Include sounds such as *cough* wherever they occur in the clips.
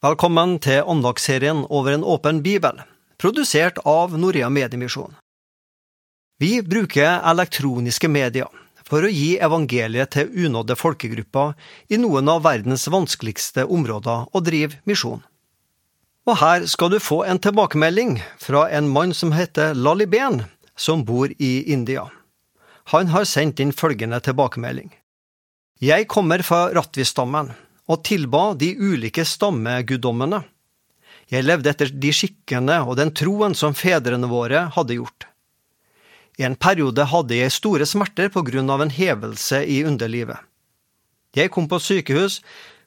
Velkommen til åndagsserien Over en åpen bibel, produsert av Norea Mediemisjon. Vi bruker elektroniske medier for å gi evangeliet til unådde folkegrupper i noen av verdens vanskeligste områder og drive misjon. Og her skal du få en tilbakemelding fra en mann som heter Laliben, som bor i India. Han har sendt inn følgende tilbakemelding. Jeg kommer fra Ratvi-stammen og tilba de ulike stammeguddommene. Jeg levde etter de skikkene og den troen som fedrene våre hadde gjort. I en periode hadde jeg store smerter på grunn av en hevelse i underlivet. Jeg kom på sykehus,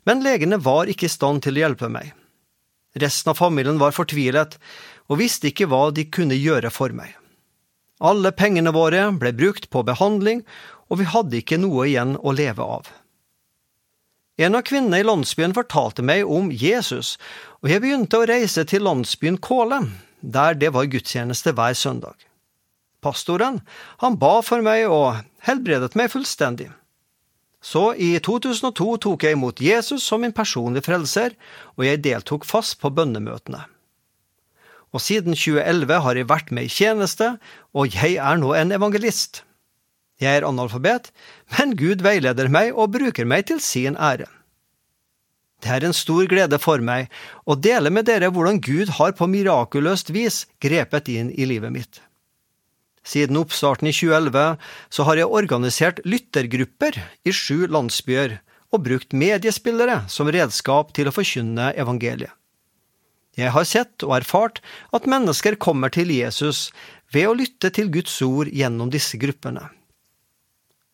men legene var ikke i stand til å hjelpe meg. Resten av familien var fortvilet og visste ikke hva de kunne gjøre for meg. Alle pengene våre ble brukt på behandling, og vi hadde ikke noe igjen å leve av. En av kvinnene i landsbyen fortalte meg om Jesus, og jeg begynte å reise til landsbyen Kåle, der det var gudstjeneste hver søndag. Pastoren, han ba for meg og helbredet meg fullstendig. Så i 2002 tok jeg imot Jesus som min personlige frelser, og jeg deltok fast på bønnemøtene. Og siden 2011 har jeg vært med i tjeneste, og jeg er nå en evangelist. Jeg er analfabet, men Gud veileder meg og bruker meg til sin ære. Det er en stor glede for meg å dele med dere hvordan Gud har på mirakuløst vis grepet inn i livet mitt. Siden oppstarten i 2011 så har jeg organisert lyttergrupper i sju landsbyer og brukt mediespillere som redskap til å forkynne evangeliet. Jeg har sett og erfart at mennesker kommer til Jesus ved å lytte til Guds ord gjennom disse gruppene.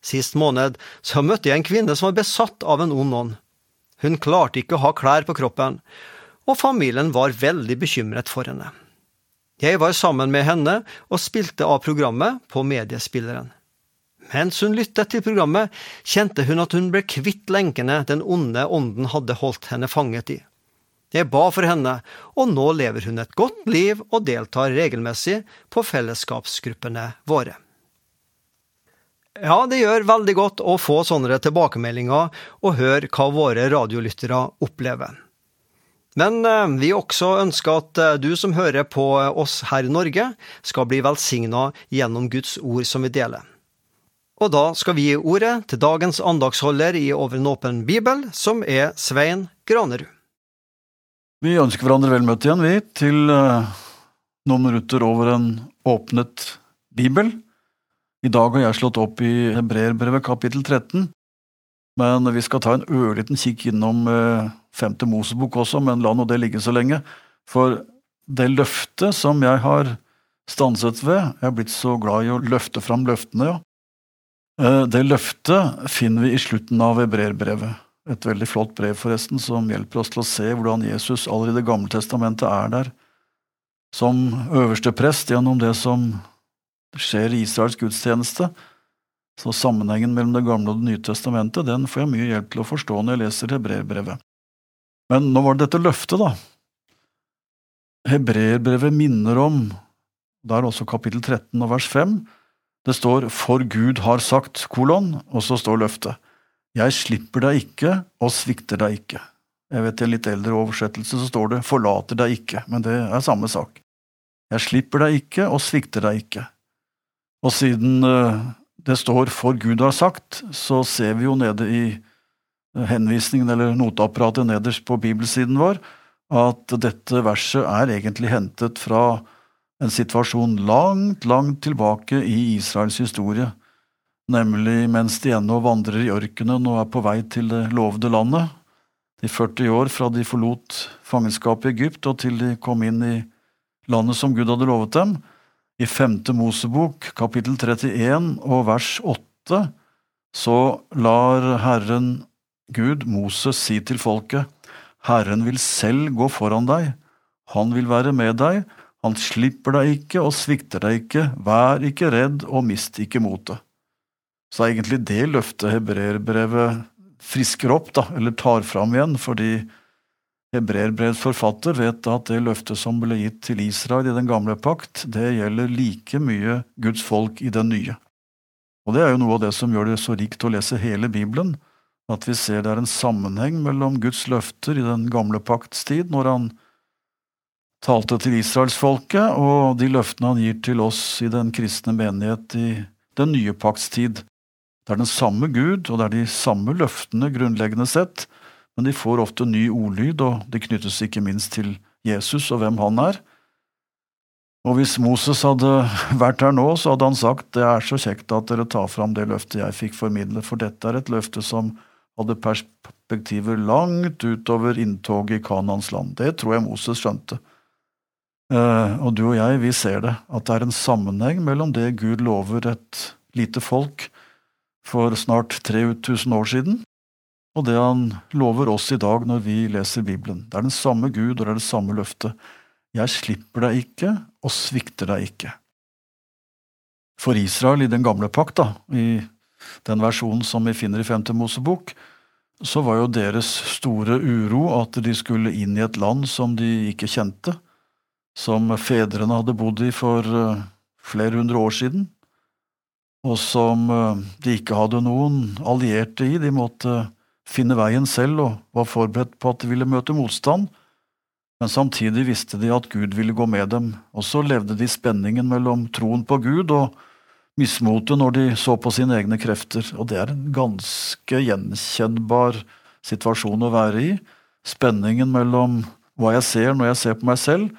Sist måned så møtte jeg en kvinne som var besatt av en ond ånd. Hun klarte ikke å ha klær på kroppen, og familien var veldig bekymret for henne. Jeg var sammen med henne og spilte av programmet på mediespilleren. Mens hun lyttet til programmet, kjente hun at hun ble kvitt lenkene den onde ånden hadde holdt henne fanget i. Jeg ba for henne, og nå lever hun et godt liv og deltar regelmessig på fellesskapsgruppene våre. Ja, det gjør veldig godt å få sånne tilbakemeldinger og høre hva våre radiolyttere opplever. Men eh, vi også ønsker at eh, du som hører på oss her i Norge, skal bli velsigna gjennom Guds ord som vi deler. Og da skal vi gi ordet til dagens andagsholder i Over en åpen bibel, som er Svein Granerud. Vi ønsker hverandre vel møtt igjen, vi, til eh, noen minutter over en åpnet bibel. I dag har jeg slått opp i Hebreerbrevet kapittel 13, men vi skal ta en ørliten kikk innom eh, femte Mosebok også, men la nå det ligge så lenge. For det løftet som jeg har stanset ved Jeg er blitt så glad i å løfte fram løftene, ja. Eh, det løftet finner vi i slutten av Hebreerbrevet. Et veldig flott brev, forresten, som hjelper oss til å se hvordan Jesus allerede i gamle testamentet er der som øverste prest gjennom det som skjer i Israels gudstjeneste. Så sammenhengen mellom Det gamle og Det nye testamentet den får jeg mye hjelp til å forstå når jeg leser hebreerbrevet. Men nå var det dette løftet, da. Hebreerbrevet minner om, det er også kapittel 13 og vers 5, det står For Gud har sagt, kolon, og så står løftet. Jeg slipper deg ikke og svikter deg ikke. Jeg vet I en litt eldre oversettelse så står det forlater deg ikke, men det er samme sak. Jeg slipper deg ikke og svikter deg ikke. Og siden eh, det står for Gud har sagt, så ser vi jo nede i eh, henvisningen eller noteapparatet nederst på bibelsiden vår at dette verset er egentlig hentet fra en situasjon langt, langt tilbake i Israels historie, nemlig mens de ennå vandrer i ørkenen og er på vei til det lovede landet, de 40 år fra de forlot fangenskapet i Egypt og til de kom inn i landet som Gud hadde lovet dem. I femte Mosebok, kapittel 31 og vers 8, så lar Herren Gud Moses si til folket, Herren vil selv gå foran deg, han vil være med deg, han slipper deg ikke og svikter deg ikke, vær ikke redd og mist ikke motet. Så er egentlig det løftet hebreerbrevet frisker opp, da, eller tar fram igjen, fordi Hebreerbrevets forfatter vet at det løftet som ble gitt til Israel i den gamle pakt, det gjelder like mye Guds folk i den nye. Og det er jo noe av det som gjør det så rikt å lese hele Bibelen, At vi ser det er en sammenheng mellom Guds løfter i den gamle pakts tid, når han talte til israelsfolket, og de løftene han gir til oss i den kristne menighet i den nye pakts tid. Det er den samme Gud, og det er de samme løftene grunnleggende sett, men de får ofte ny ordlyd, og det knyttes ikke minst til Jesus og hvem han er. Og hvis Moses hadde *laughs* vært her nå, så hadde han sagt det er så kjekt at dere tar fram det løftet jeg fikk formidle, for dette er et løfte som hadde perspektiver langt utover inntoget i Kanans land. Det tror jeg Moses skjønte. Eh, og du og jeg, vi ser det, at det er en sammenheng mellom det Gud lover et lite folk for snart 3000 år siden, og det han lover oss i dag når vi leser Bibelen. Det er den samme Gud, og det er det samme løftet. Jeg slipper deg ikke og svikter deg ikke. For Israel i den gamle pakt, da, i den versjonen som vi finner i Femte Mosebok, så var jo deres store uro at de skulle inn i et land som de ikke kjente, som fedrene hadde bodd i for eh, flere hundre år siden, og som eh, de ikke hadde noen allierte i. De måtte finne veien selv og var forberedt på at de ville møte motstand, men samtidig visste de at Gud ville gå med dem, og så levde de spenningen mellom troen på Gud og mismotet når de så på sine egne krefter, og det er en ganske gjenkjennbar situasjon å være i, spenningen mellom hva jeg ser når jeg ser på meg selv,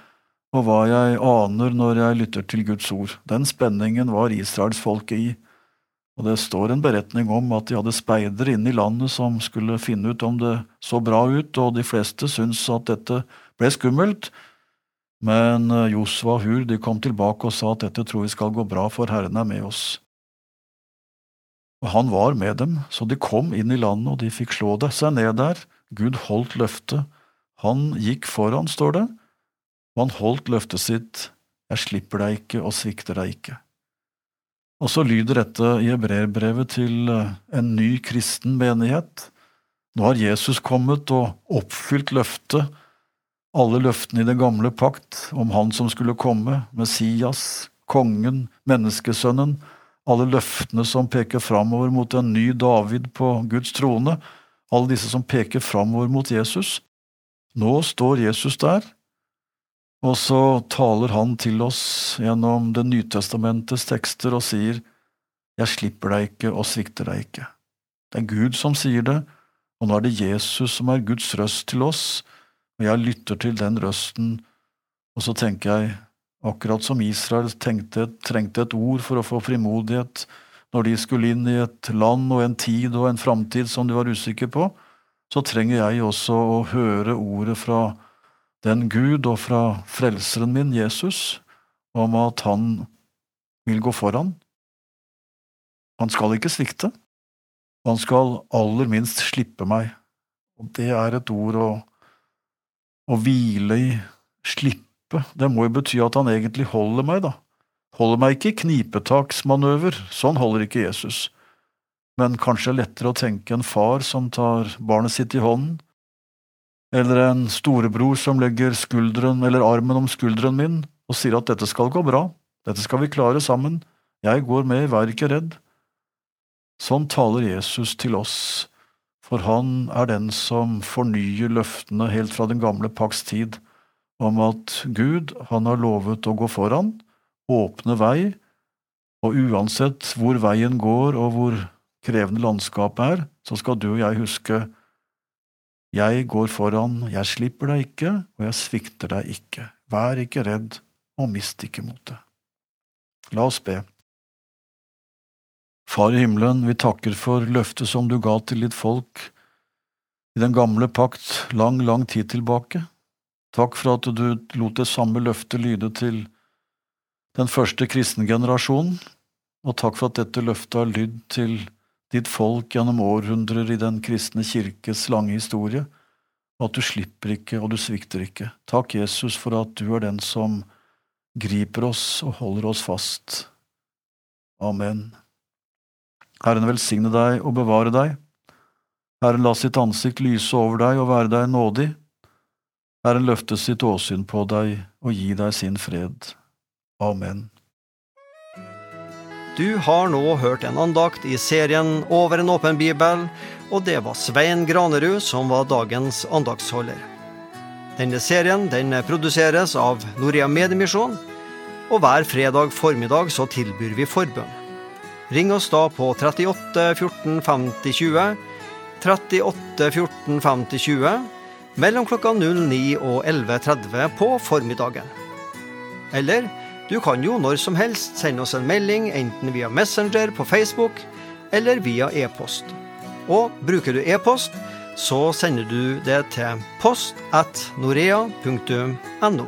og hva jeg aner når jeg lytter til Guds ord. Den spenningen var israelsfolket i, og det står en beretning om at de hadde speidere inne i landet som skulle finne ut om det så bra ut, og de fleste syntes at dette ble skummelt, men eh, Josva og Hur de kom tilbake og sa at dette tror vi skal gå bra, for Herren er med oss. Og Han var med dem, så de kom inn i landet, og de fikk slå det seg ned der. Gud holdt løftet. Han gikk foran, står det, og han holdt løftet sitt, jeg slipper deg ikke og svikter deg ikke. Og så lyder dette i hebreerbrevet til eh, en ny kristen menighet. Nå har Jesus kommet og oppfylt løftet alle løftene i den gamle pakt om Han som skulle komme, Messias, kongen, menneskesønnen, alle løftene som peker framover mot en ny David på Guds trone, alle disse som peker framover mot Jesus. Nå står Jesus der, og så taler han til oss gjennom Det nytestamentets tekster og sier, Jeg slipper deg ikke og svikter deg ikke. Det er Gud som sier det, og nå er det Jesus som er Guds røst til oss, og jeg lytter til den røsten, og så tenker jeg, akkurat som Israel tenkte, trengte et ord for å få frimodighet når de skulle inn i et land og en tid og en framtid som de var usikre på, så trenger jeg også å høre ordet fra den Gud og fra Frelseren min, Jesus, om at han vil gå foran. Han skal ikke svikte. Han skal aller minst slippe meg. Og det er et ord å å hvile i, slippe, det må jo bety at han egentlig holder meg, da. Holder meg ikke i knipetaksmanøver, sånn holder ikke Jesus. Men kanskje lettere å tenke en far som tar barnet sitt i hånden, eller en storebror som legger skulderen eller armen om skulderen min og sier at dette skal gå bra, dette skal vi klare sammen, jeg går med, vær ikke redd. Sånn taler Jesus til oss for han er den som fornyer løftene helt fra den gamle pakts tid om at Gud, han har lovet å gå foran, åpne vei, og uansett hvor veien går og hvor krevende landskapet er, så skal du og jeg huske jeg går foran, jeg slipper deg ikke, og jeg svikter deg ikke. Vær ikke redd, og mist ikke motet. La oss be. Far i himmelen, vi takker for løftet som du ga til ditt folk i den gamle pakt lang, lang tid tilbake. Takk for at du lot det samme løftet lyde til den første kristengenerasjonen, og takk for at dette løftet har lydd til ditt folk gjennom århundrer i den kristne kirkes lange historie, og at du slipper ikke og du svikter ikke. Takk, Jesus, for at du er den som griper oss og holder oss fast. Amen. Herren velsigne deg og bevare deg. Herren la sitt ansikt lyse over deg og være deg nådig. Herren løfte sitt åsyn på deg og gi deg sin fred. Amen. Du har nå hørt en andakt i serien Over en åpen bibel, og det var Svein Granerud som var dagens andaktsholder. Denne serien den produseres av Norea Mediemisjon, og hver fredag formiddag så tilbyr vi forbønn. Ring oss da på 38 14 50 20, 38 14 50 20, mellom klokka 09 og 11.30 på formiddagen. Eller du kan jo når som helst sende oss en melding enten via Messenger på Facebook eller via e-post. Og bruker du e-post, så sender du det til post at norea.no.